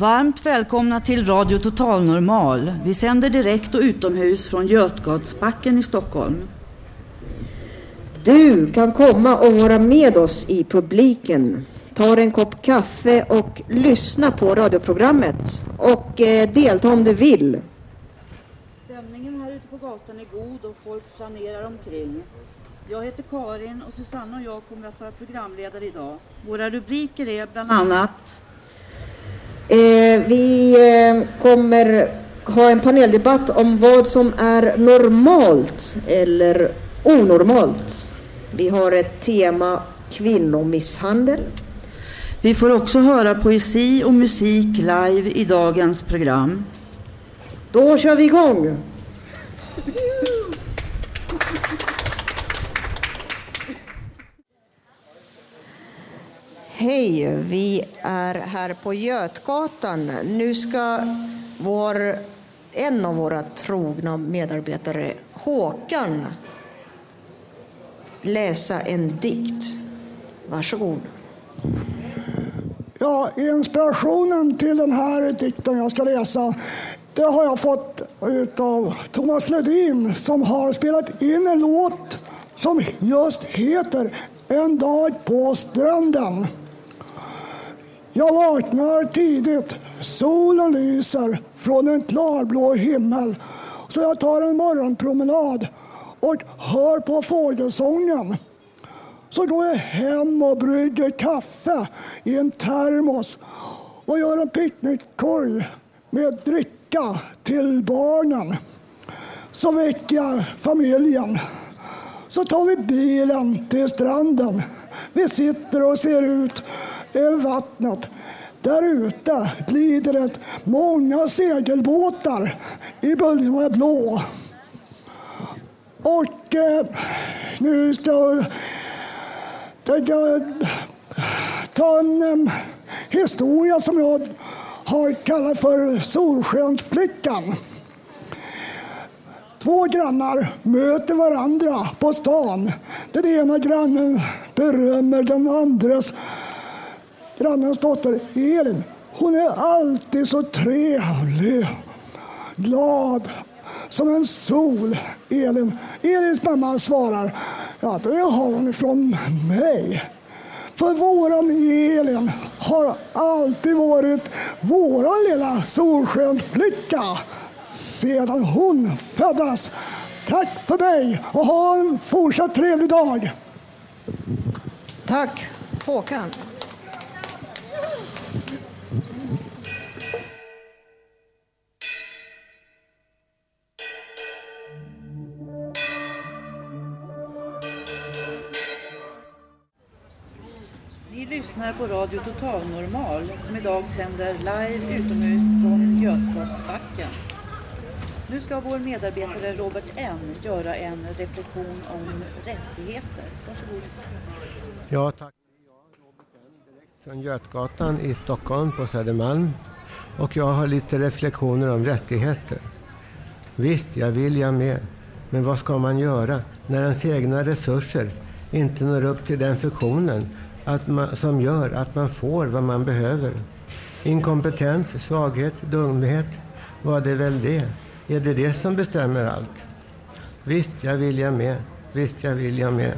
Varmt välkomna till Radio Total Normal. Vi sänder direkt och utomhus från Götgatsbacken i Stockholm. Du kan komma och vara med oss i publiken. Ta en kopp kaffe och lyssna på radioprogrammet. Och eh, delta om du vill. Stämningen här ute på gatan är god och folk flanerar omkring. Jag heter Karin och Susanne och jag kommer att vara programledare idag. Våra rubriker är bland annat vi eh, kommer ha en paneldebatt om vad som är normalt eller onormalt. Vi har ett tema kvinnomisshandel. Vi får också höra poesi och musik live i dagens program. Då kör vi igång! Hej, vi är här på Götgatan. Nu ska vår, en av våra trogna medarbetare, Håkan, läsa en dikt. Varsågod. Ja, inspirationen till den här dikten jag ska läsa det har jag fått av Thomas Ledin som har spelat in en låt som just heter En dag på stranden. Jag vaknar tidigt, solen lyser från en klarblå himmel. Så jag tar en morgonpromenad och hör på fågelsången. Så går jag hem och brygger kaffe i en termos och gör en picknickkorg med dricka till barnen. Så väcker jag familjen. Så tar vi bilen till stranden. Vi sitter och ser ut över vattnet. Där ute glider det många segelbåtar i böljorna blå. Och eh, nu ska jag ta en eh, historia som jag har kallat för Solskensflickan. Två grannar möter varandra på stan. Den ena grannen berömmer den andres grannens dotter Elin. Hon är alltid så trevlig, glad, som en sol. Elin. Elins mamma svarar, ja det har hon ifrån mig. För våran Elin har alltid varit våran lilla solskensflicka sedan hon föddes. Tack för mig och ha en fortsatt trevlig dag. Tack Håkan. Lyssnar på Radio Total Normal som idag sänder live utomhus från Götgatsbacken. Nu ska vår medarbetare Robert N göra en reflektion om rättigheter. Varsågod. Ja, tack. Jag, Robert N, direkt från Götgatan i Stockholm på Södermalm. Och jag har lite reflektioner om rättigheter. Visst, jag vill jag med. Men vad ska man göra när ens egna resurser inte når upp till den funktionen att man, som gör att man får vad man behöver? Inkompetens, svaghet, dumhet, vad är väl det? Är det det som bestämmer allt? Visst, jag vill jag med. Visst, jag vill jag med.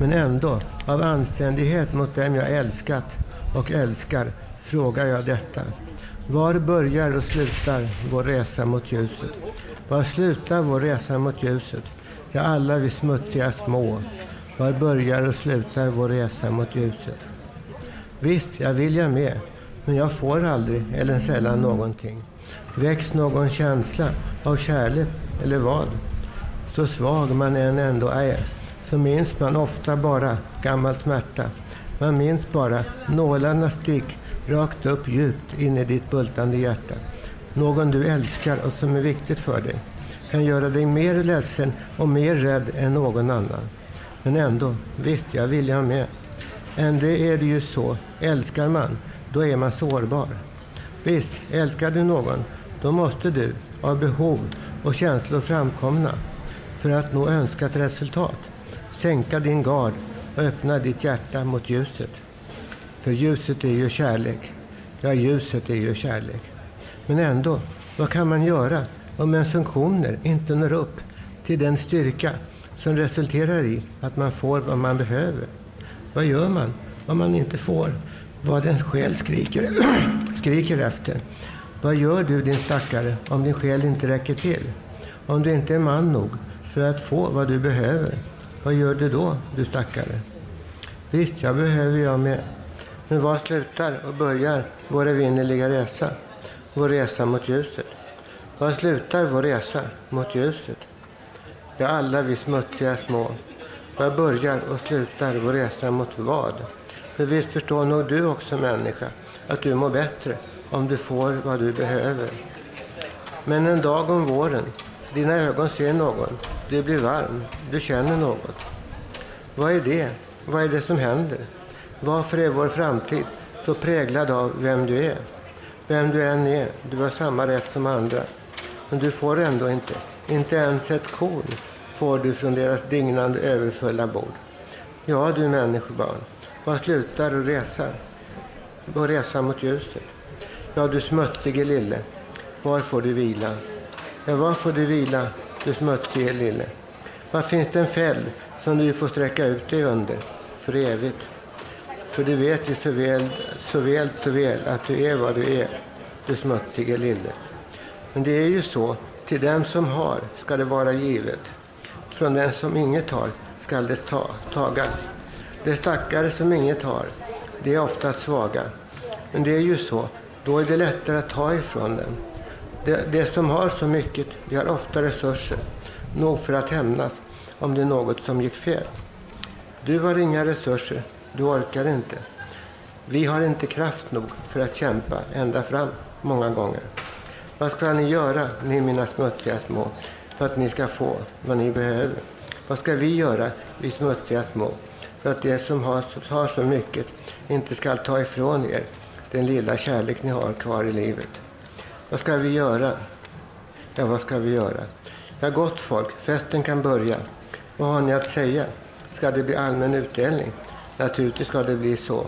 Men ändå, av anständighet mot dem jag älskat och älskar frågar jag detta. Var börjar och slutar vår resa mot ljuset? Var slutar vår resa mot ljuset? Ja, alla vi smutsiga små. Var börjar och slutar vår resa mot ljuset? Visst, jag vill jag med, men jag får aldrig eller sällan någonting. Väcks någon känsla av kärlek eller vad? Så svag man än ändå är, så minns man ofta bara gammal smärta. Man minns bara nålarnas stick rakt upp djupt in i ditt bultande hjärta. Någon du älskar och som är viktigt för dig. Kan göra dig mer ledsen och mer rädd än någon annan. Men ändå, visst, jag vill jag med. Ändå är det ju så, älskar man, då är man sårbar. Visst, älskar du någon, då måste du, av behov och känslor framkomna, för att nå önskat resultat, sänka din gard och öppna ditt hjärta mot ljuset. För ljuset är ju kärlek. Ja, ljuset är ju kärlek. Men ändå, vad kan man göra om ens funktioner inte når upp till den styrka som resulterar i att man får vad man behöver? Vad gör man om man inte får vad ens själ skriker, skriker efter? Vad gör du din stackare om din själ inte räcker till? Om du inte är man nog för att få vad du behöver? Vad gör du då, du stackare? Visst, jag behöver jag med. Men var slutar och börjar vår evinnerliga resa? Vår resa mot ljuset. Var slutar vår resa mot ljuset? Ja, alla vi smutsiga små. Var börjar och slutar vår resa mot vad? För visst förstår nog du också människa att du mår bättre om du får vad du behöver. Men en dag om våren, dina ögon ser någon, du blir varm, du känner något. Vad är det? Vad är det som händer? Varför är vår framtid så präglad av vem du är? Vem du än är, du har samma rätt som andra. Men du får ändå inte, inte ens ett korn får du från deras dignande överfulla bord. Ja, du människobarn, var slutar du resa? Och resa mot ljuset. Ja, du smutsige lille, var får du vila? Ja, var får du vila, du smutsige lille? Var finns det en fäll som du får sträcka ut dig under för evigt? För du vet ju så väl, så väl, så väl att du är vad du är, du smutsige lille. Men det är ju så, till dem som har ska det vara givet. Från den som inget har skall det ta, tagas. De stackare som inget har, de är ofta svaga. Men det är ju så, då är det lättare att ta ifrån dem. De, de som har så mycket, de har ofta resurser, nog för att hämnas om det är något som gick fel. Du har inga resurser, du orkar inte. Vi har inte kraft nog för att kämpa ända fram många gånger. Vad ska ni göra, ni mina smutsiga små, för att ni ska få vad ni behöver? Vad ska vi göra, vi smutsiga små, för att de som har, har så mycket inte ska ta ifrån er den lilla kärlek ni har kvar i livet? Vad ska vi göra? Ja, vad ska vi göra? Ja, gott folk, festen kan börja. Vad har ni att säga? Ska det bli allmän utdelning? Naturligtvis ska det bli så.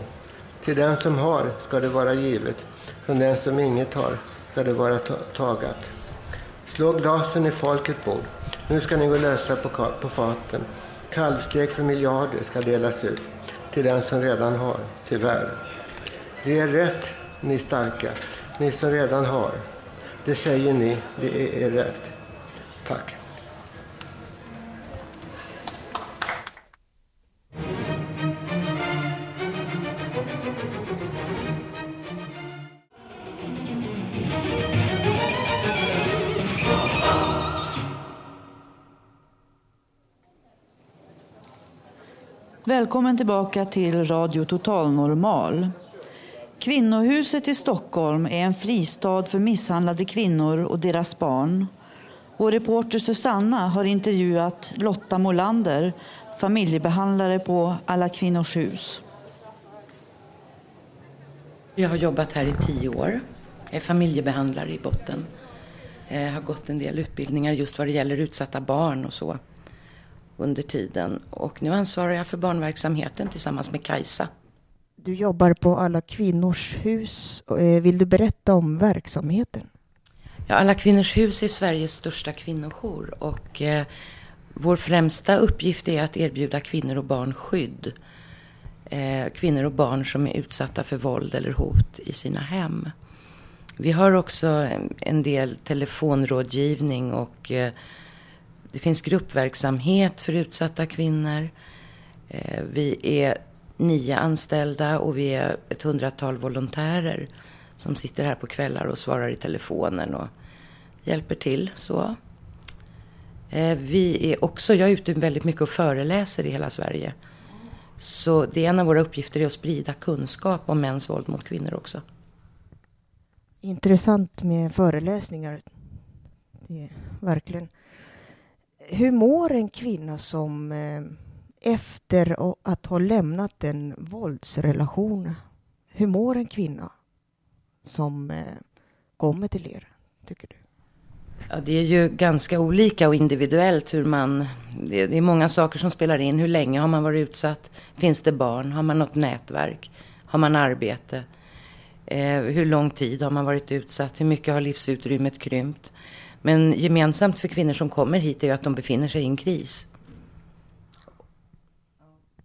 Till den som har ska det vara givet, från den som inget har ska det vara tagat. Slå glasen i folkets bord. Nu ska ni gå lösa på, på faten. Kalvstek för miljarder ska delas ut till den som redan har, tyvärr. Det är rätt, ni starka, ni som redan har. Det säger ni, det är rätt. Tack. Välkommen tillbaka till Radio Total Normal. Kvinnohuset i Stockholm är en fristad för misshandlade kvinnor och deras barn. Vår reporter Susanna har intervjuat Lotta Molander, familjebehandlare på Alla Kvinnors Hus. Jag har jobbat här i tio år. Jag är familjebehandlare i botten. Jag har gått en del utbildningar just vad det gäller utsatta barn och så under tiden. Och nu ansvarar jag för barnverksamheten tillsammans med Kajsa. Du jobbar på Alla Kvinnors Hus. Eh, vill du berätta om verksamheten? Ja, Alla Kvinnors Hus är Sveriges största kvinnojour och eh, vår främsta uppgift är att erbjuda kvinnor och barn skydd. eh, kvinnor och barn som är utsatta för våld eller hot i sina hem. Vi har också en del telefonrådgivning och eh, det finns gruppverksamhet för utsatta kvinnor. Eh, vi är nio anställda och vi är ett hundratal volontärer som sitter här på kvällar och svarar i telefonen och hjälper till. så. Eh, vi är också, jag är ute väldigt mycket och föreläser i hela Sverige. Så det är en av våra uppgifter är att sprida kunskap om mäns våld mot kvinnor också. Intressant med föreläsningar. verkligen. Hur mår en kvinna som eh, efter att ha lämnat en våldsrelation, hur mår en kvinna som eh, kommer till er, tycker du? Ja, det är ju ganska olika och individuellt hur man... Det, är många saker som spelar in. Hur länge har man varit utsatt? Finns det barn? Har man något nätverk? Har man arbete? Eh, hur lång tid har man varit utsatt? Hur mycket har livsutrymmet krympt? Men gemensamt för kvinnor som kommer hit är ju att de befinner sig i en kris.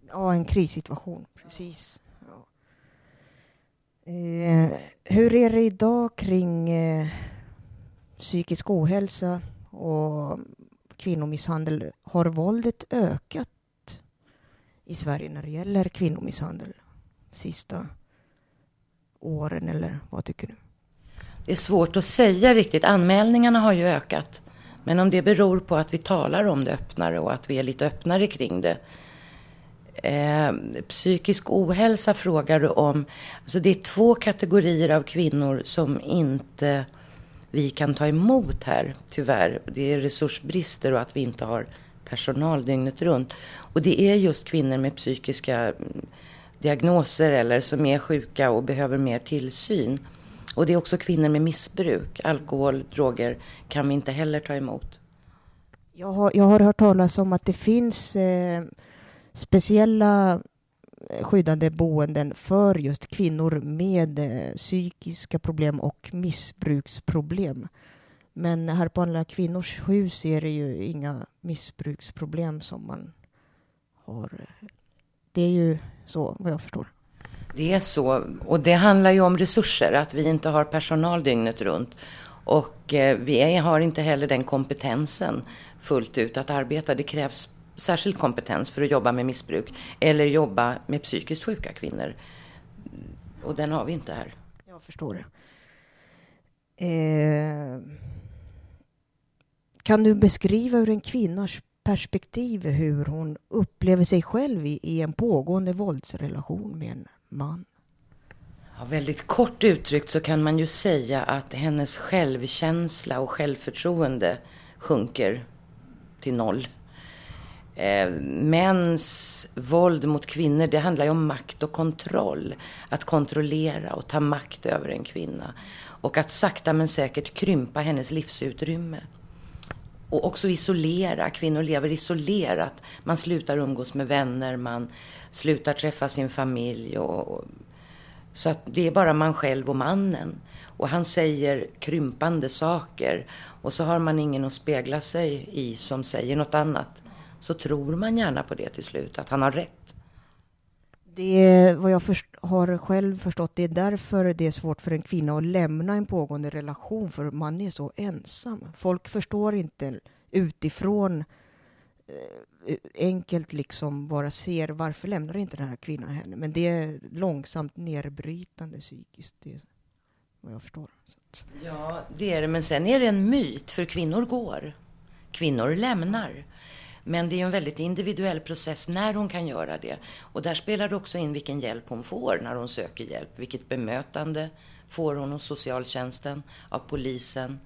Ja, en krissituation, precis. Ja. Eh, hur är det idag kring eh, psykisk ohälsa och kvinnomisshandel? Har våldet ökat i Sverige när det gäller kvinnomisshandel sista åren eller vad tycker du? Det är svårt att säga riktigt. Anmälningarna har ju ökat. Men om det beror på att vi talar om det öppnare och att vi är lite öppnare kring det. Eh, psykisk ohälsa frågar du om. Alltså det är två kategorier av kvinnor som inte vi kan ta emot här, tyvärr. Det är resursbrister och att vi inte har personal dygnet runt. Och det är just kvinnor med psykiska mm, diagnoser eller som är sjuka och behöver mer tillsyn. Och det är också kvinnor med missbruk. Alkohol, droger kan vi inte heller ta emot. Jag har, jag har hört talas om att det finns eh, speciella eh, skyddade boenden för just kvinnor med eh, psykiska problem och missbruksproblem. Men här på Alla kvinnors hus är det ju inga missbruksproblem som man har. Eh, det är ju så, vad jag förstår. Det är så. Och det handlar ju om resurser, att vi inte har personal dygnet runt. Och eh, vi har inte heller den kompetensen fullt ut att arbeta. Det krävs särskild kompetens för att jobba med missbruk eller jobba med psykiskt sjuka kvinnor. Och den har vi inte här. Jag förstår det. Eh, kan du beskriva ur en kvinnas perspektiv hur hon upplever sig själv i, i en pågående våldsrelation med en man? Ja, väldigt kort uttryckt så kan man ju säga att hennes självkänsla och självförtroende sjunker till noll. Eh, mäns våld mot kvinnor, det handlar ju om makt och kontroll. Att kontrollera och ta makt över en kvinna. Och att sakta men säkert krympa hennes livsutrymme. Och också isolera. Kvinnor lever isolerat. Man slutar umgås med vänner, man slutar träffa sin familj. Och, så att det är bara man själv och mannen. Och han säger krympande saker. Och så har man ingen att spegla sig i som säger något annat. Så tror man gärna på det till slut, att han har rätt. Det är vad jag först, har själv förstått, det är därför det är svårt för en kvinna att lämna en pågående relation, för man är så ensam. Folk förstår inte utifrån eh, enkelt liksom bara ser varför lämnar inte den här kvinnan henne? Men det är långsamt nedbrytande psykiskt, det är vad jag förstår. Ja, det är det, men sen är det en myt, för kvinnor går. Kvinnor lämnar. Men det är en väldigt individuell process när hon kan göra det. Och där spelar det också in vilken hjälp hon får när hon söker hjälp. Vilket bemötande får hon hos socialtjänsten, av polisen.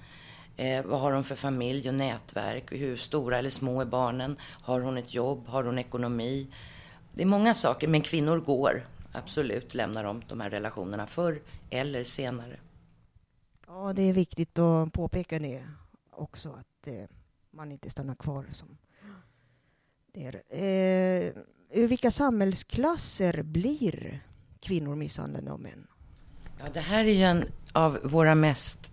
Eh, vad har hon för familj och nätverk? Hur stora eller små är barnen? Har hon ett jobb? Har hon ekonomi? Det är många saker, men kvinnor går. Absolut lämnar de de här relationerna förr eller senare. Ja, det är viktigt att påpeka det också, att eh, man inte stannar kvar som där. Eh, ur vilka samhällsklasser blir kvinnor misshandlade av män? Ja, det här är ju en av våra mest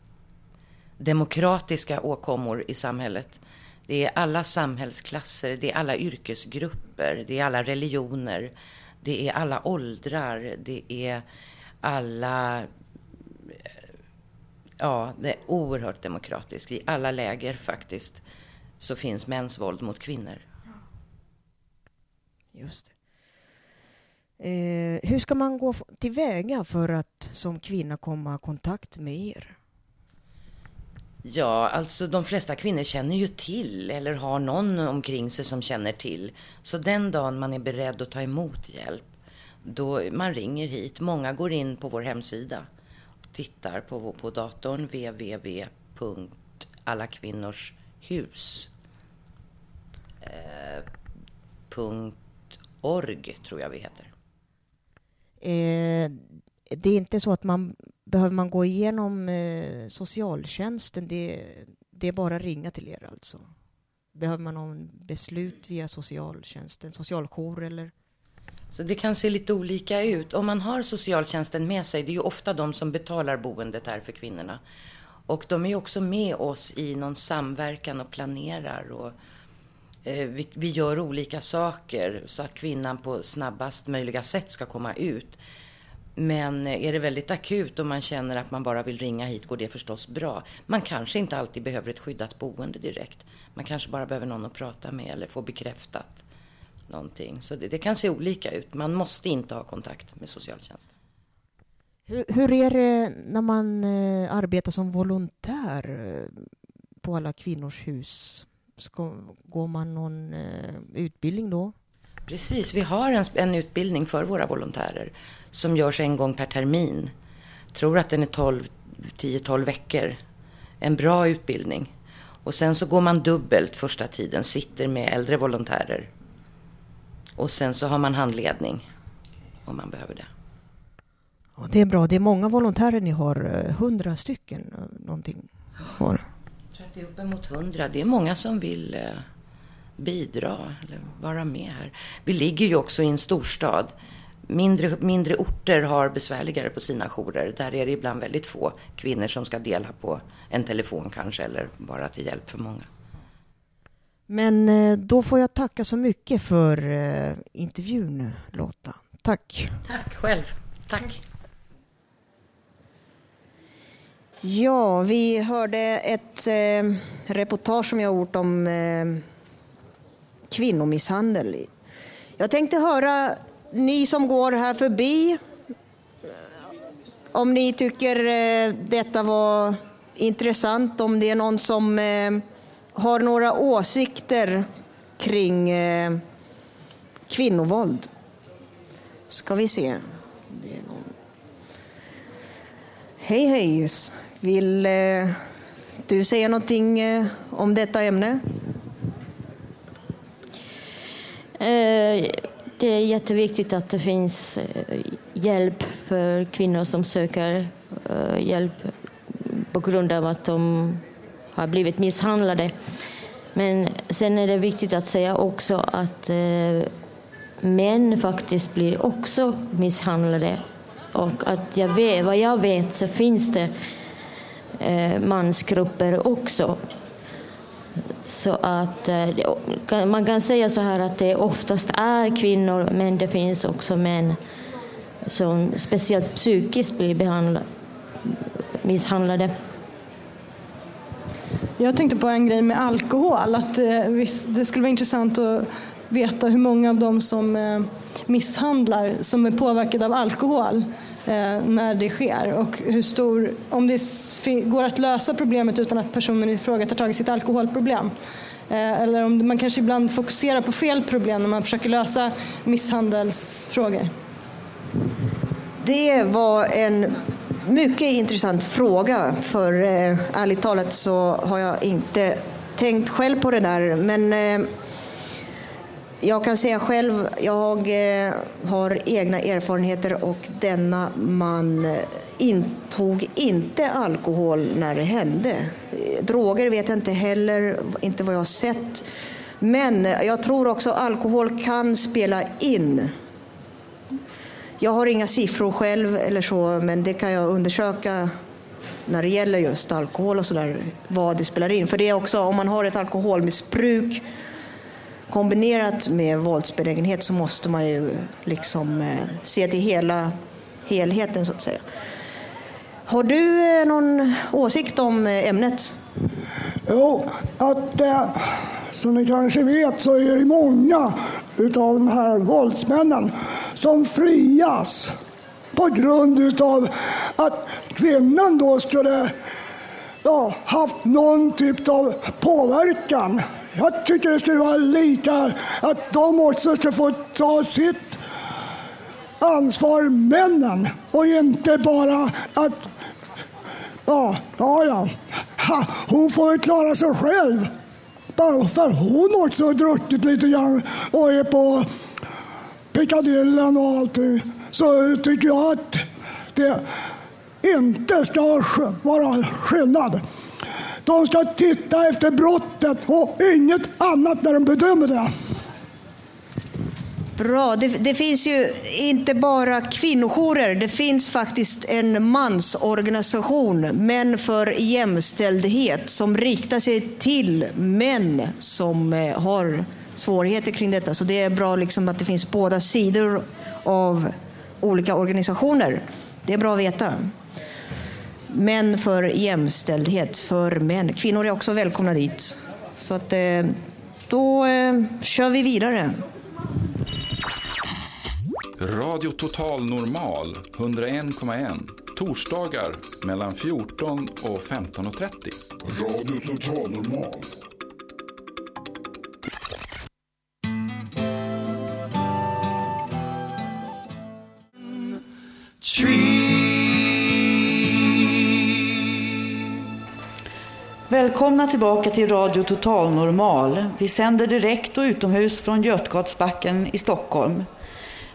demokratiska åkommor i samhället. Det är alla samhällsklasser, det är alla yrkesgrupper, det är alla religioner, Det är alla åldrar, det är alla... Eh, ja, det är oerhört demokratiskt. I alla läger faktiskt så finns mäns våld mot kvinnor. Just det. Eh, hur ska man gå tillväga för att som kvinna komma i kontakt med er? Ja, alltså de flesta kvinnor känner ju till eller har någon omkring sig som känner till. Så den dagen man är beredd att ta emot hjälp, då man ringer hit. Många går in på vår hemsida och tittar på, på datorn www.allakvinnorshus.se eh, tror jag vi heter. Eh, det är inte så att man behöver man gå igenom eh, socialtjänsten. Det, det är bara ringa till er alltså. Behöver man någon beslut via socialtjänsten, socialjour eller? Så det kan se lite olika ut. Om man har socialtjänsten med sig, det är ju ofta de som betalar boendet här för kvinnorna. Och de är ju också med oss i någon samverkan och planerar. Och, Eh, vi, vi gör olika saker så att kvinnan på snabbast möjliga sätt ska komma ut. Men eh, är det väldigt akut och man känner att man bara vill ringa hit går det förstås bra. Man kanske inte alltid behöver ett skyddat boende direkt. Man kanske bara behöver någon att prata med eller få bekräftat någonting. Så det, det kan se olika ut. Man måste inte ha kontakt med socialtjänsten. Hur, hur är det när man eh, arbetar som volontär på alla kvinnors hus? Ska, går man någon eh, utbildning då? Precis, vi har en, en utbildning för våra volontärer som görs en gång per termin. Tror att den är 10-12 veckor. En bra utbildning. Och sen så går man dubbelt första tiden, sitter med äldre volontärer. Och sen så har man handledning om man behöver det. Ja, det är bra. Det är många volontärer ni har. Eh, hundra stycken eh, någonting har. Det är uppemot hundra. Det är många som vill eh, bidra eller vara med här. Vi ligger ju också i en storstad. Mindre, mindre orter har besvärligare på sina jourer. Där är det ibland väldigt få kvinnor som ska dela på en telefon kanske eller vara till hjälp för många. Men eh, då får jag tacka så mycket för eh, intervjun Lotta. Tack. Tack själv. Tack. Ja, vi hörde ett eh, reportage som jag gjort om eh, kvinnomisshandel. Jag tänkte höra ni som går här förbi eh, om ni tycker eh, detta var intressant, om det är någon som eh, har några åsikter kring eh, kvinnovåld. Ska vi se. Någon... Hej hej! Vill eh, du säga någonting eh, om detta ämne? Eh, det är jätteviktigt att det finns hjälp för kvinnor som söker hjälp på grund av att de har blivit misshandlade. Men sen är det viktigt att säga också att män faktiskt blir också misshandlade. Och att jag vet, vad jag vet så finns det Eh, mansgrupper också så att eh, man kan säga så här att det oftast är kvinnor, men det finns också män som speciellt psykiskt blir behandlade, misshandlade. Jag tänkte på en grej med alkohol, att eh, det skulle vara intressant att veta hur många av dem som misshandlar som är påverkade av alkohol Eh, när det sker och hur stor, om det går att lösa problemet utan att personen i fråga tar tag i sitt alkoholproblem. Eh, eller om man kanske ibland fokuserar på fel problem när man försöker lösa misshandelsfrågor. Det var en mycket intressant fråga, för eh, ärligt talat så har jag inte tänkt själv på det där. Men eh, jag kan säga själv, jag eh, har egna erfarenheter och denna man eh, intog inte alkohol när det hände. Eh, droger vet jag inte heller, inte vad jag har sett. Men jag tror också alkohol kan spela in. Jag har inga siffror själv eller så, men det kan jag undersöka när det gäller just alkohol och sådär, vad det spelar in. För det är också, om man har ett alkoholmissbruk kombinerat med våldsbenägenhet så måste man ju liksom eh, se till hela helheten så att säga. Har du eh, någon åsikt om eh, ämnet? Jo, att eh, som ni kanske vet så är det många utav de här våldsmännen som frias på grund utav att kvinnan då skulle ja, haft någon typ av påverkan. Jag tycker det skulle vara lika, att de också ska få ta sitt ansvar, männen, och inte bara att Ja, ja, ja. Ha, hon får väl klara sig själv. Bara för hon också har druckit lite grann och är på Piccadillen och allting. Så tycker jag att det inte ska vara skillnad. De ska titta efter brottet och inget annat när de bedömer det. Bra. Det, det, finns ju inte bara kvinnojourer. Det finns faktiskt en mansorganisation, Män för jämställdhet, som riktar sig till män som eh, har svårigheter kring detta. Så det är bra liksom att det finns båda sidor av olika organisationer. Det är bra att veta. Män för jämställdhet för män. Kvinnor är också välkomna dit. Så att, eh, då eh, kör vi vidare. Radio Total Normal 101,1 torsdagar mellan 14 och 15.30. Radio Total Normal Välkomna tillbaka till Radio Total Normal. Vi sänder direkt och utomhus från Götgatsbacken i Stockholm.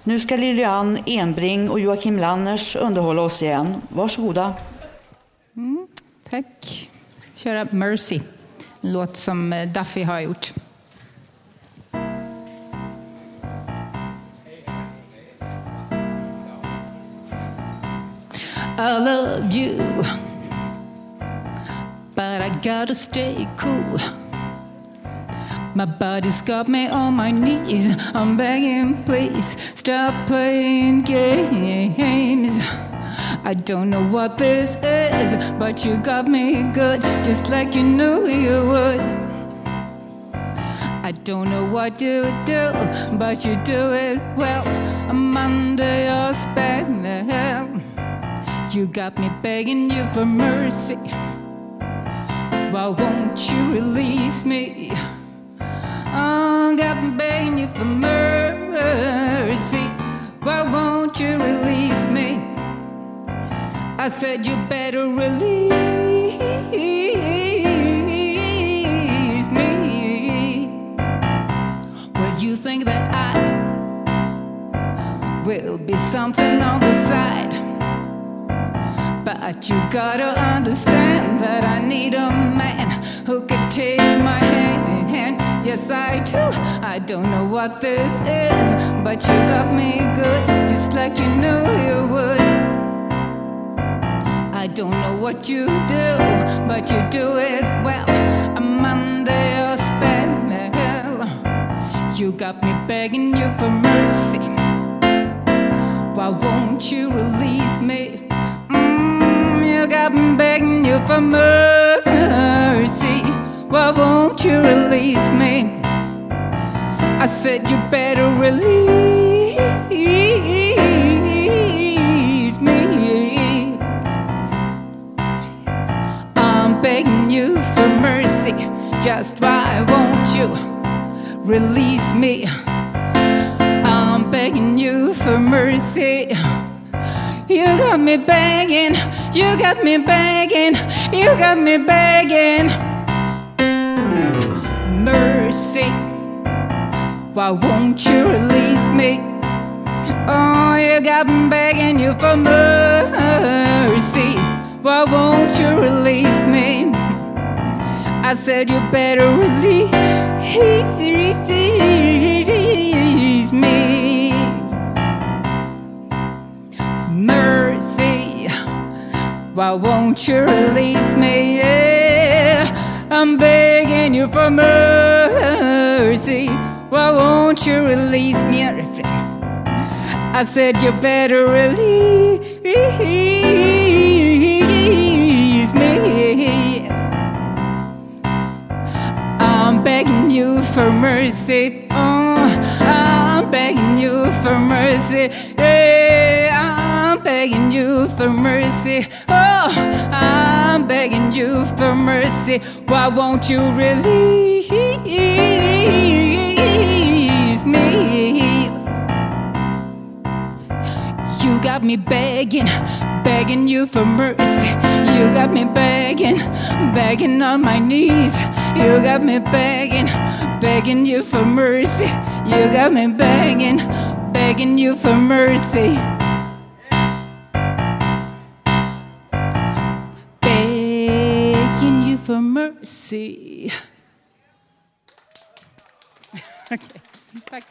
Nu ska Lilian Enbring och Joakim Lanners underhålla oss igen. Varsågoda. Mm, tack. Köra Mercy, en låt som eh, Duffy har gjort. I love you But I gotta stay cool My body's got me on my knees. I'm begging, please stop playing games. I don't know what this is, but you got me good, just like you knew you would. I don't know what you do, but you do it well. I'm under your spell. You got me begging you for mercy. Why won't you release me? Oh, me begging you for mercy. Why won't you release me? I said you better release me. Well, you think that I will be something on the side. But you gotta understand that I need a man who could take my hand. Yes, I do. I don't know what this is, but you got me good, just like you knew you would. I don't know what you do, but you do it well. I'm under your spell. You got me begging you for mercy. Why won't you release me? You got me begging you for mercy. Why won't you release me? I said you better release me. I'm begging you for mercy. Just why won't you release me? I'm begging you for mercy. You got me begging, you got me begging, you got me begging. Mercy, why won't you release me? Oh, you got me begging you for mercy. Why won't you release me? I said you better release me. Why won't you release me? Yeah, I'm begging you for mercy. Why won't you release me? I said you better release me. I'm begging you for mercy. Oh, I'm begging you for mercy. Yeah, I'm begging you for mercy. Oh, I'm begging you for mercy. Why won't you release me? You got me begging, begging you for mercy. You got me begging, begging on my knees. You got me begging, begging you for mercy. You got me begging, begging you for mercy. Mercy. okay, tack.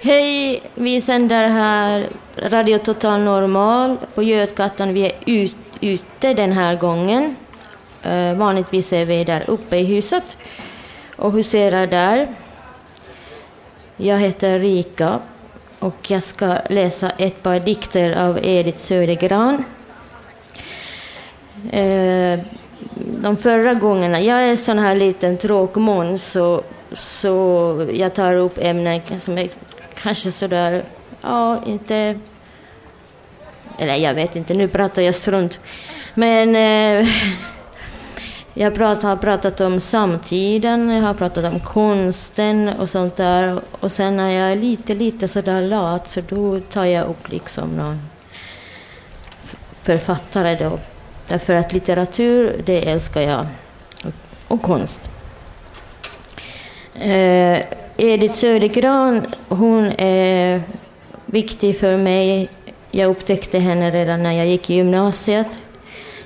Hej, vi sänder här Radio Total Normal på Götgatan. Vi är ut, ute den här gången. Uh, vanligtvis är vi där uppe i huset och huserar där. Jag heter Rika och jag ska läsa ett par dikter av Edith Södergran. Eh, de förra gångerna, jag är sån här liten tråkmån, så, så jag tar upp ämnen som är kanske sådär, ja, inte... Eller jag vet inte, nu pratar jag strunt. Men eh, jag prat, har pratat om samtiden, jag har pratat om konsten och sånt där. Och sen när jag är lite, lite sådär lat så då tar jag upp liksom någon författare då. Därför att litteratur, det älskar jag. Och, och konst. Eh, Edith Södergran, hon är viktig för mig. Jag upptäckte henne redan när jag gick i gymnasiet.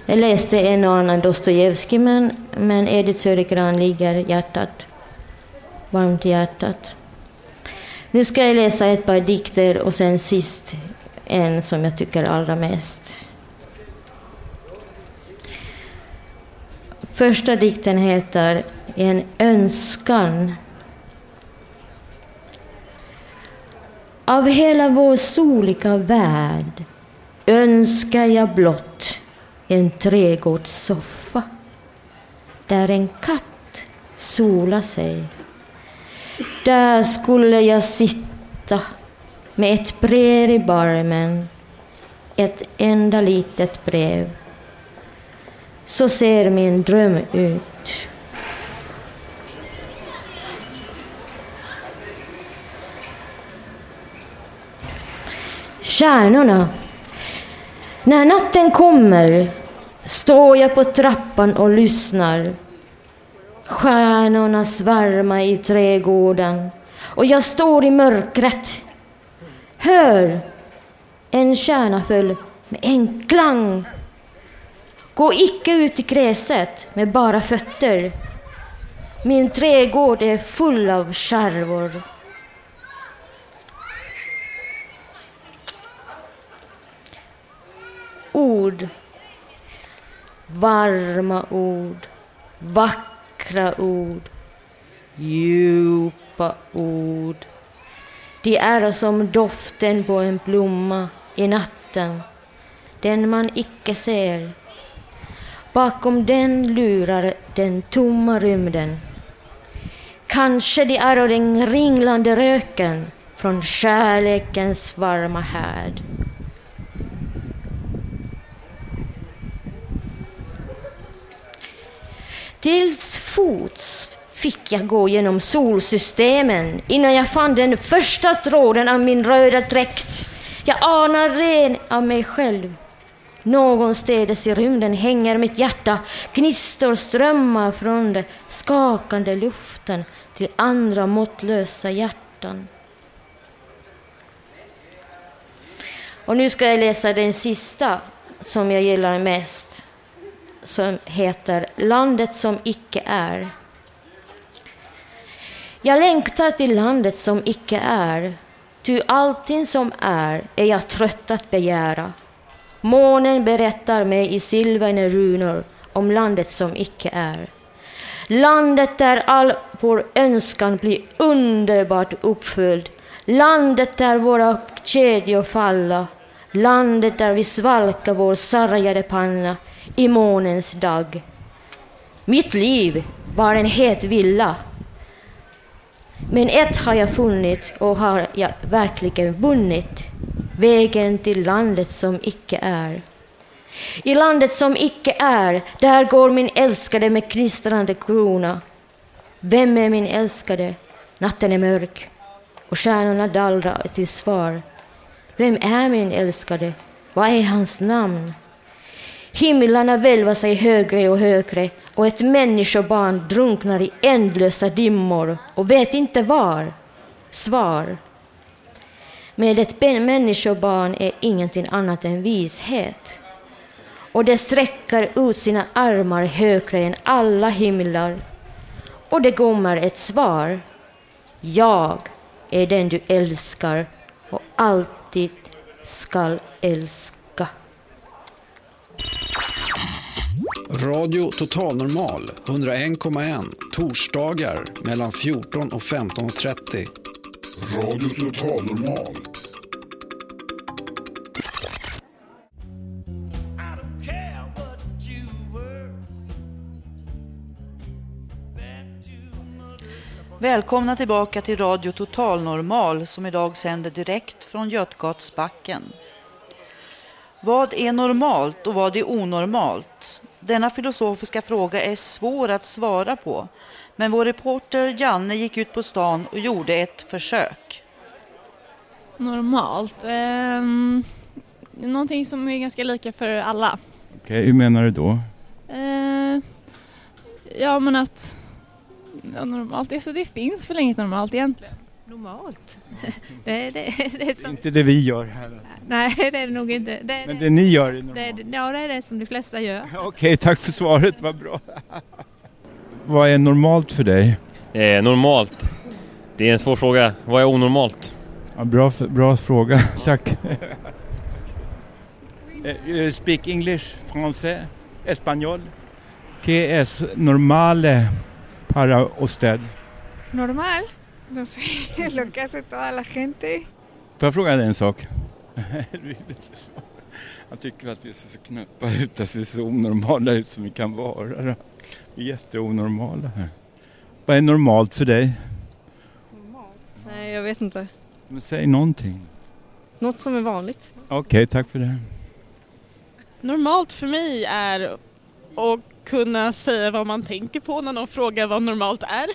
Jag läste en och annan Dostojevskij, men, men Edith Södergran ligger hjärtat, varmt i hjärtat. Nu ska jag läsa ett par dikter och sen sist en som jag tycker allra mest. Första dikten heter En önskan. Av hela vår soliga värld önskar jag blott en trädgårdssoffa där en katt sola sig. Där skulle jag sitta med ett brev i barmen, ett enda litet brev. Så ser min dröm ut. Stjärnorna. När natten kommer står jag på trappan och lyssnar. Stjärnorna svärmar i trädgården och jag står i mörkret. Hör! En stjärna föll med en klang. Gå icke ut i gräset med bara fötter. Min trädgård är full av skärvor. Ord. Varma ord, vackra ord, djupa ord. De är som doften på en blomma i natten, den man icke ser. Bakom den lurar den tomma rymden. Kanske det är den ringlande röken från kärlekens varma härd. Tills fots fick jag gå genom solsystemen innan jag fann den första tråden av min röda dräkt. Jag anar ren av mig själv. Någonstädes i rymden hänger mitt hjärta, gnistor strömmar från den skakande luften till andra måttlösa hjärtan. Och nu ska jag läsa den sista som jag gillar mest som heter Landet som icke är. Jag längtar till landet som icke är, ty allting som är är jag trött att begära. Månen berättar mig i silverne runor om landet som icke är. Landet där all vår önskan blir underbart uppfylld. Landet där våra kedjor falla. Landet där vi svalkar vår sargade panna i månens dag. Mitt liv var en het villa. Men ett har jag funnit och har jag verkligen vunnit. Vägen till landet som icke är. I landet som icke är, där går min älskade med knistrande krona. Vem är min älskade? Natten är mörk och stjärnorna dallrar till svar. Vem är min älskade? Vad är hans namn? Himlarna välvar sig högre och högre och ett människobarn drunknar i ändlösa dimmor och vet inte var. Svar. Med ett människobarn är ingenting annat än vishet. Och det sträcker ut sina armar högre än alla himlar. Och det kommer ett svar. Jag är den du älskar och alltid skall älska. Radio Totalnormal 101,1 torsdagar mellan 14 och 15.30. Radio Totalnormal. Välkomna tillbaka till Radio Totalnormal som idag sänder direkt från Götgatsbacken. Vad är normalt och vad är onormalt? Denna filosofiska fråga är svår att svara på, men vår reporter Janne gick ut på stan och gjorde ett försök. Normalt? Um, någonting som är ganska lika för alla. Okej, hur menar du då? Uh, ja, men att ja, normalt, alltså det finns väl inget normalt egentligen? Normalt? det, det, det är som... Inte det vi gör här. Nej, det är det nog inte. Det är Men det ni gör är det, normalt? Ja, det är det som de flesta gör. Okej, tack för svaret, vad bra. Vad är normalt för dig? Eh, normalt? Det är en svår fråga. Vad är onormalt? Ja, bra, bra fråga, tack. Uh, speak English, français, espagnol. Que es normale para usted? Normal, no sé, lo que hace toda la gente. Får jag fråga dig en sak? Han tycker att vi ser så knäppa ut, att vi ser så onormala ut som vi kan vara. Då. Vi är jätteonormala här. Vad är normalt för dig? Nej, jag vet inte. Men säg någonting. Något som är vanligt. Okej, okay, tack för det. Normalt för mig är att kunna säga vad man tänker på när någon frågar vad normalt är.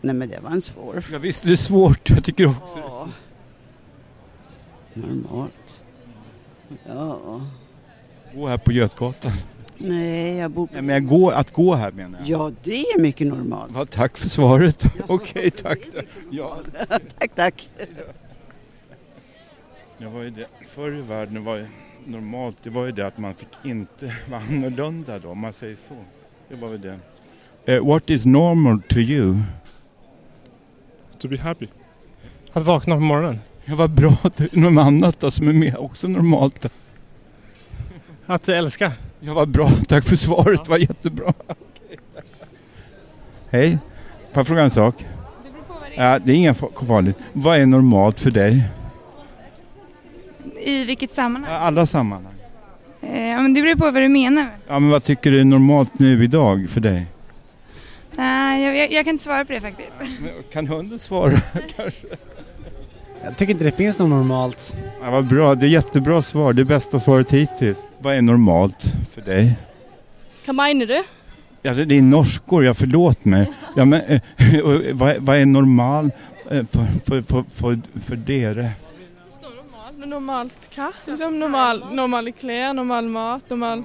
Nej men det var en svår Ja visst är det svårt, jag tycker också ja. det är svårt. Normalt. Ja. Gå här på Götgatan. Nej, jag bor på... Nej, men jag går, att gå här menar jag. Ja, det är mycket normalt. Ja, tack för svaret. Ja, Okej, tack. Ja. tack, tack. Det var ju det. Förr i världen var det normalt, det var ju det att man fick inte vara annorlunda då, om man säger så. Det var väl det. Uh, what is normal to you? To be happy. Att vakna på morgonen. Ja, vad bra. Något annat då som är med också normalt. Då. Att älska. Ja, vad bra. Tack för svaret. Det var jättebra. Hej. Får jag fråga en sak? Ja, det är inga farligt. Vad är normalt för dig? I vilket sammanhang? Alla sammanhang. Eh, ja, men det beror på vad du menar. Ja, men vad tycker du är normalt nu idag för dig? Nej, jag, jag, jag, kan inte svara på det faktiskt. Men kan hunden svara kanske? Jag tycker inte det finns något normalt. Ja, vad bra, det är jättebra svar. Det är bästa svaret hittills. Vad är normalt för dig? Vad menar du? Alltså, det är norskor, jag förlåt mig. Ja, men, eh, vad, vad är normal eh, för, för, för, för, för dere? Men normalt hva? Liksom normal, normal kläder, normal mat, normal...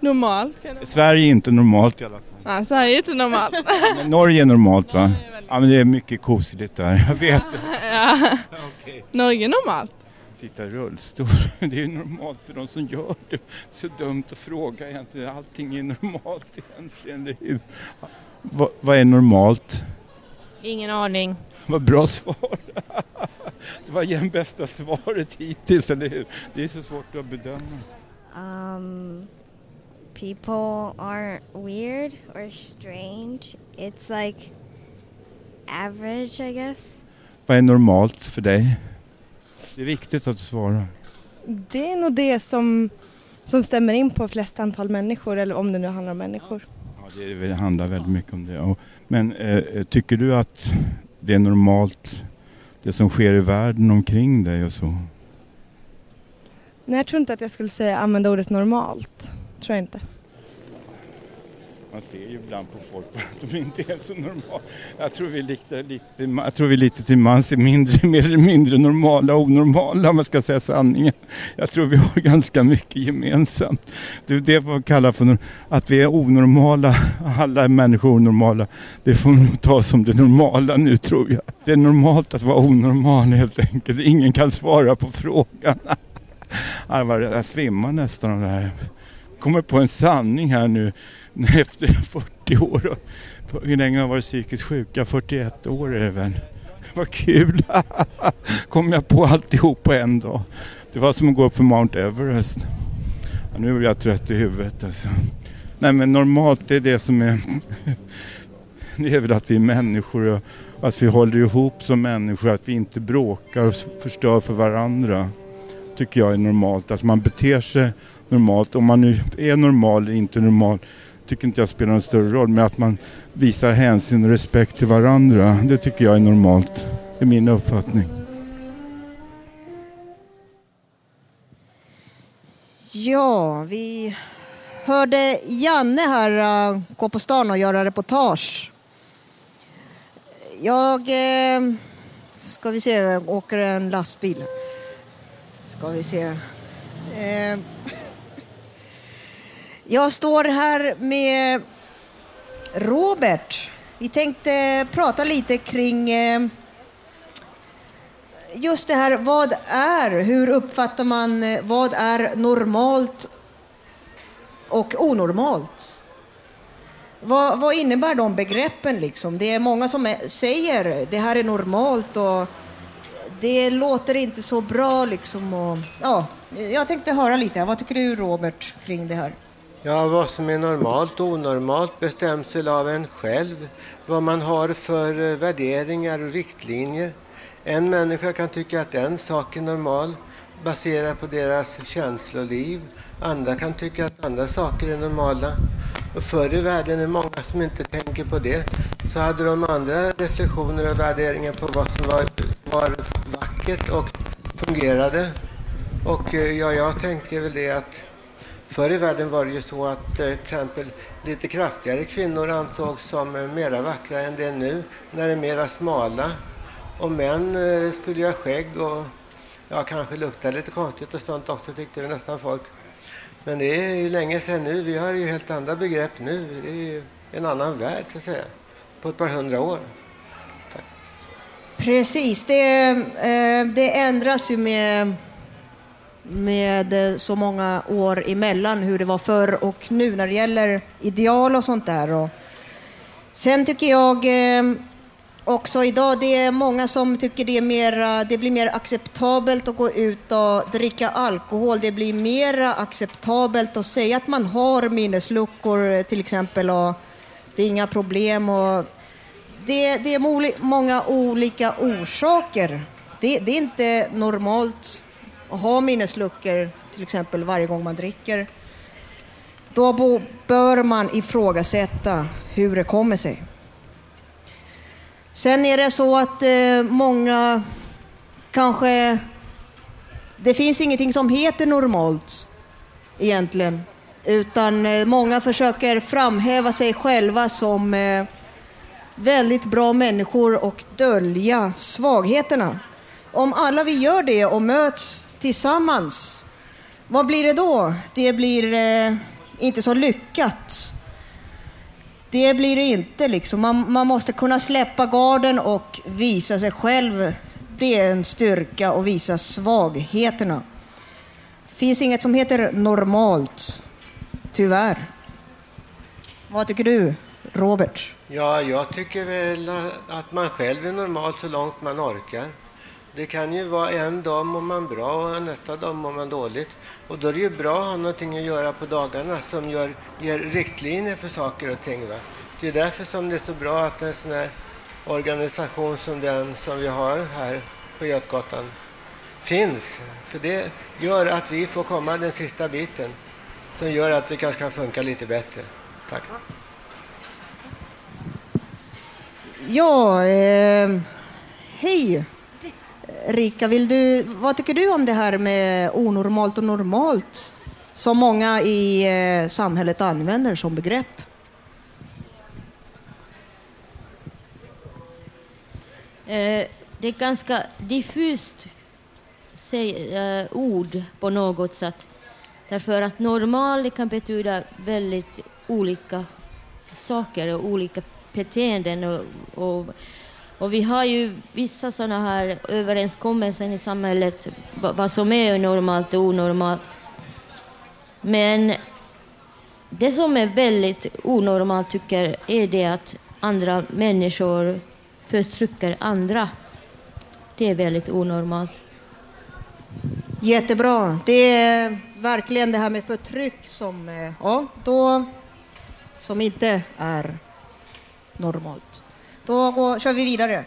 Normalt? Sverige är inte normalt i alla fall. Nej, Sverige är inte normalt. Men Norge är normalt va? Ja men det är mycket kosigt där, jag vet det. ja. okay. Norge är normalt. Sitta i rullstol, det är ju normalt för de som gör det. Så dumt att fråga egentligen, allting är normalt egentligen, eller hur? Va, vad är normalt? Ingen aning. Vad bra svar. Det var igen bästa svaret hittills, eller hur? Det är så svårt att bedöma. um, people aren't weird or strange. It's like average, I guess. Vad är normalt för dig? Det är viktigt att du svarar. Det är nog det som, som stämmer in på flest antal människor, eller om det nu handlar om människor. Ja, det, handlar väldigt mycket om det. Men eh, tycker du att det är normalt det som sker i världen omkring dig och så? Nej, jag tror inte att jag skulle säga använda ordet normalt. Tror jag inte. Man ser ju ibland på folk att de inte är så normala. Jag tror vi är lite, lite, till, jag tror vi lite till mans är mindre, mer eller mindre normala och onormala om man ska säga sanningen. Jag tror vi har ganska mycket gemensamt. Det är det man kallar för att vi är onormala. Alla är människor onormala. Det får man ta som det normala nu tror jag. Det är normalt att vara onormal helt enkelt. Ingen kan svara på frågan. Jag svimmar nästan av det här kommer på en sanning här nu efter 40 år. Hur länge har jag varit psykiskt sjuka? 41 år är det väl. Vad kul! kom jag på alltihop på en dag. Det var som att gå upp för Mount Everest. Ja, nu blir jag trött i huvudet alltså. Nej men normalt det är det som är... det är väl att vi är människor och att vi håller ihop som människor. Att vi inte bråkar och förstör för varandra. Tycker jag är normalt. Att man beter sig normalt. Om man nu är normal eller inte normal tycker inte jag spelar någon större roll. Men att man visar hänsyn och respekt till varandra. Det tycker jag är normalt. Det är min uppfattning. Ja, vi hörde Janne här uh, gå på stan och göra reportage. Jag, äh, ska vi se, åker en lastbil. Ska vi se. Eh, jag står här med Robert. Vi tänkte prata lite kring eh, just det här, vad är, hur uppfattar man, eh, vad är normalt och onormalt? Vad, vad innebär de begreppen liksom? Det är många som eh, säger det här är normalt och det låter inte så bra liksom. Och, ja, jag tänkte höra lite, vad tycker du Robert kring det här? Ja, vad som är normalt och onormalt bestäms väl av en själv. Vad man har för eh, värderingar och riktlinjer. En människa kan tycka att en sak är normal baserat på deras känsloliv. Andra kan tycka att andra saker är normala. Och förr i världen är det många som inte tänker på det. Så hade de andra reflektioner och värderingar på vad som var, var vackert och fungerade. Och eh, ja, jag tänker väl det att Förr i världen var det ju så att eh, till exempel lite kraftigare kvinnor ansågs som eh, mera vackra än det är nu, när de är mera smala. Och män eh, skulle ha skägg och ja, kanske lukta lite konstigt och sånt också tyckte vi nästan folk. Men det är ju länge sedan nu. Vi har ju helt andra begrepp nu. Det är ju en annan värld så att säga. På ett par hundra år. Tack. Precis, det, det ändras ju med, med eh, så många år emellan hur det var förr och nu när det gäller ideal och sånt där. Och sen tycker jag eh, också idag, det är många som tycker det, är mer, det blir mer acceptabelt att gå ut och dricka alkohol. Det blir mer acceptabelt att säga att man har minnesluckor eh, till exempel och det är inga problem. Och det, det är många olika orsaker. Det, det är inte normalt och ha minnesluckor till exempel varje gång man dricker. Då bör man ifrågasätta hur det kommer sig. Sen är det så att eh, många kanske... Det finns ingenting som heter normalt egentligen. Utan eh, många försöker framhäva sig själva som eh, väldigt bra människor och dölja svagheterna. Om alla vi gör det och möts tillsammans, vad blir det då? Det blir eh, inte så lyckat. Det blir det inte. Liksom. Man, man måste kunna släppa garden och visa sig själv. Det är en styrka och visa svagheterna. Det finns inget som heter normalt, tyvärr. Vad tycker du, Robert? Ja, jag tycker väl att man själv är normal så långt man orkar. Det kan ju vara en dag mår man bra och nästa dag mår man dåligt. Och då är det ju bra att ha någonting att göra på dagarna som gör, ger riktlinjer för saker och ting. Va? Det är därför som det är så bra att en sån här organisation som den som vi har här på Götgatan finns. För det gör att vi får komma den sista biten som gör att det kanske kan funka lite bättre. Tack. Ja, eh, hej. Rika, vill du, vad tycker du om det här med onormalt och normalt som många i eh, samhället använder som begrepp? Eh, det är ganska diffust säg, eh, ord på något sätt. Därför att normal kan betyda väldigt olika saker och olika beteenden. Och, och, och vi har ju vissa sådana här överenskommelser i samhället vad som är normalt och onormalt. Men det som är väldigt onormalt tycker är det att andra människor förtrycker andra. Det är väldigt onormalt. Jättebra. Det är verkligen det här med förtryck som, eh, ja, då, som inte är normalt. Då går, kör vi vidare.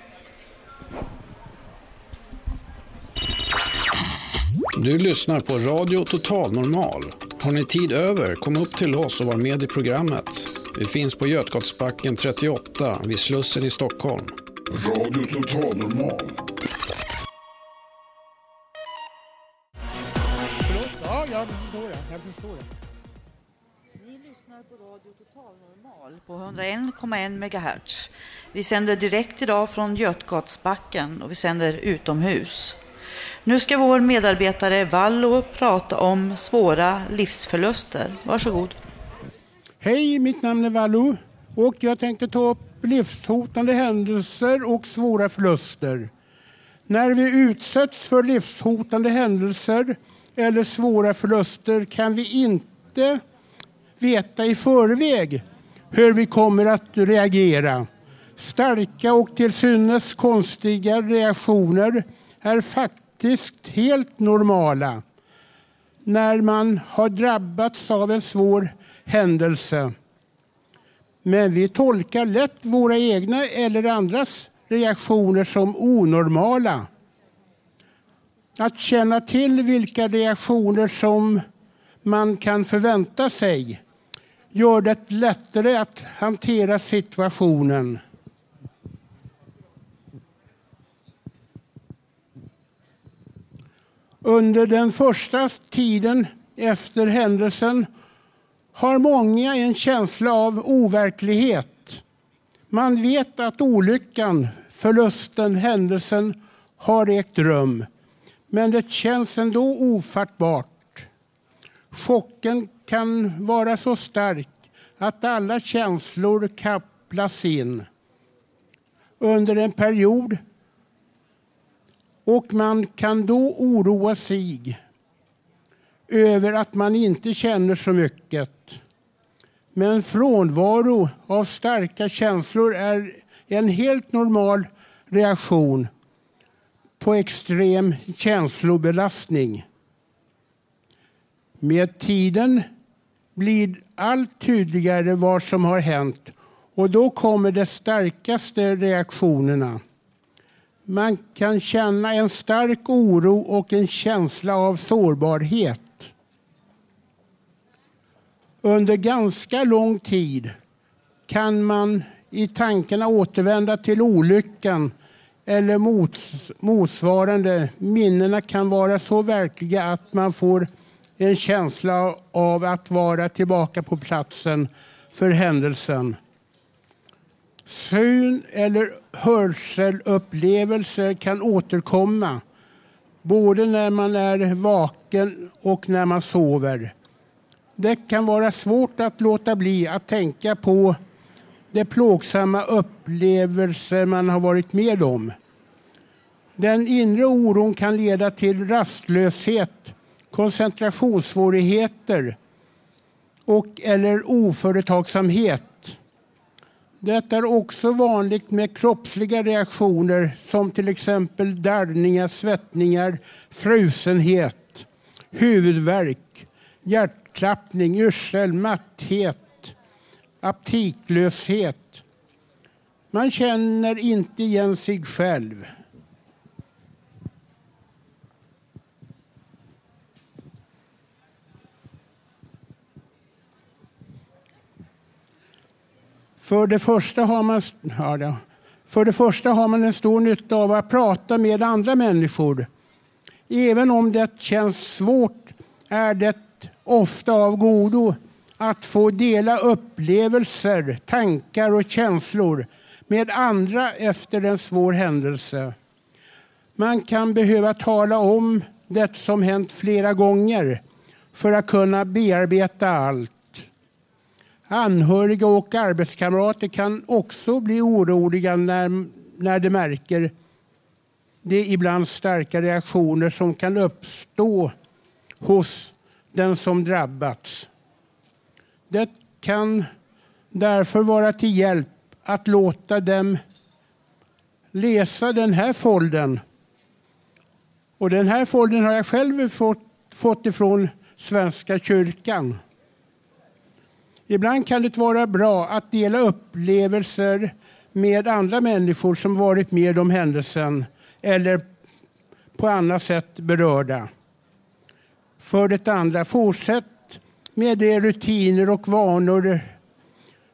Du lyssnar på Radio Total Normal. Har ni tid över, kom upp till oss och var med i programmet. Vi finns på Götgatsbacken 38 vid Slussen i Stockholm. Radio Total Normal. Ja, jag förstår det. Jag förstår det. Radio Total Normal på 101,1 MHz. Vi sänder direkt idag från Götgatsbacken och vi sänder utomhus. Nu ska vår medarbetare Vallo prata om svåra livsförluster. Varsågod. Hej, mitt namn är Vallo och jag tänkte ta upp livshotande händelser och svåra förluster. När vi utsätts för livshotande händelser eller svåra förluster kan vi inte veta i förväg hur vi kommer att reagera. Starka och till synes konstiga reaktioner är faktiskt helt normala när man har drabbats av en svår händelse. Men vi tolkar lätt våra egna eller andras reaktioner som onormala. Att känna till vilka reaktioner som man kan förvänta sig gör det lättare att hantera situationen. Under den första tiden efter händelsen har många en känsla av overklighet. Man vet att olyckan, förlusten, händelsen har ägt rum. Men det känns ändå ofattbart. Chocken kan vara så stark att alla känslor kapplas in under en period och man kan då oroa sig över att man inte känner så mycket. Men frånvaro av starka känslor är en helt normal reaktion på extrem känslobelastning. Med tiden blir allt tydligare vad som har hänt och då kommer de starkaste reaktionerna. Man kan känna en stark oro och en känsla av sårbarhet. Under ganska lång tid kan man i tankarna återvända till olyckan eller motsvarande. Minnena kan vara så verkliga att man får en känsla av att vara tillbaka på platsen för händelsen. Syn eller hörselupplevelser kan återkomma både när man är vaken och när man sover. Det kan vara svårt att låta bli att tänka på de plågsamma upplevelser man har varit med om. Den inre oron kan leda till rastlöshet, koncentrationssvårigheter och eller oföretagsamhet. Det är också vanligt med kroppsliga reaktioner som till exempel darrningar, svettningar, frusenhet, huvudvärk, hjärtklappning, yrsel, matthet, aptitlöshet. Man känner inte igen sig själv. För det första har man, ja, för det första har man en stor nytta av att prata med andra människor. Även om det känns svårt är det ofta av godo att få dela upplevelser, tankar och känslor med andra efter en svår händelse. Man kan behöva tala om det som hänt flera gånger för att kunna bearbeta allt. Anhöriga och arbetskamrater kan också bli oroliga när, när de märker de ibland starka reaktioner som kan uppstå hos den som drabbats. Det kan därför vara till hjälp att låta dem läsa den här folden. Och den här folden har jag själv fått, fått ifrån Svenska kyrkan. Ibland kan det vara bra att dela upplevelser med andra människor som varit med om händelsen eller på annat sätt berörda. För det andra, fortsätt med de rutiner och vanor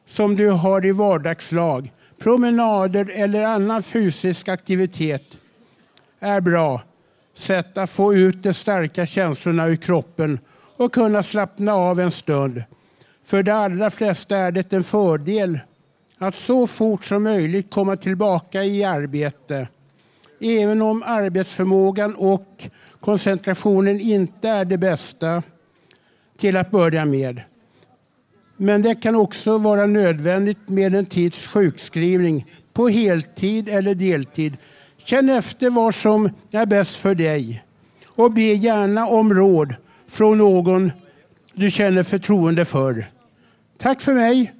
som du har i vardagslag. Promenader eller annan fysisk aktivitet är bra sätt att få ut de starka känslorna ur kroppen och kunna slappna av en stund. För de allra flesta är det en fördel att så fort som möjligt komma tillbaka i arbete. Även om arbetsförmågan och koncentrationen inte är det bästa till att börja med. Men det kan också vara nödvändigt med en tids sjukskrivning på heltid eller deltid. Känn efter vad som är bäst för dig och be gärna om råd från någon du känner förtroende för. Tack för mig.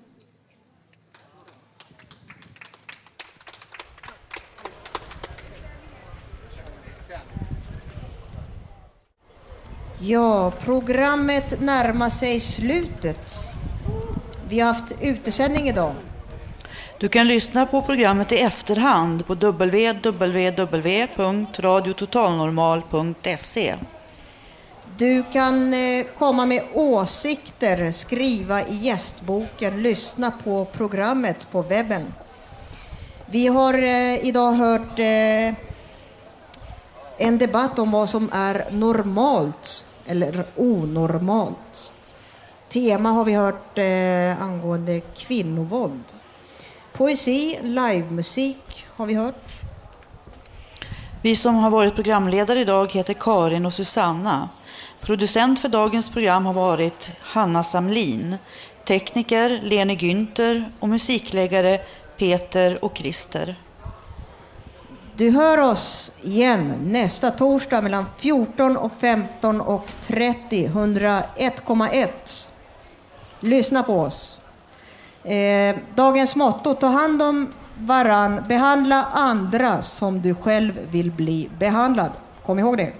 Ja, programmet närmar sig slutet. Vi har haft utesändning idag. Du kan lyssna på programmet i efterhand på www.radiototalnormal.se. Du kan eh, komma med åsikter, skriva i gästboken, lyssna på programmet på webben. Vi har eh, idag hört eh, en debatt om vad som är normalt eller onormalt. Tema har vi hört angående kvinnovåld. Poesi, livemusik har vi hört. Vi som har varit programledare idag heter Karin och Susanna. Producent för dagens program har varit Hanna Samlin. Tekniker Lene Günther och musikläggare Peter och Christer. Du hör oss igen nästa torsdag mellan 14 och 15 och 30, 101,1. Lyssna på oss. Eh, dagens motto, ta hand om varann, behandla andra som du själv vill bli behandlad. Kom ihåg det.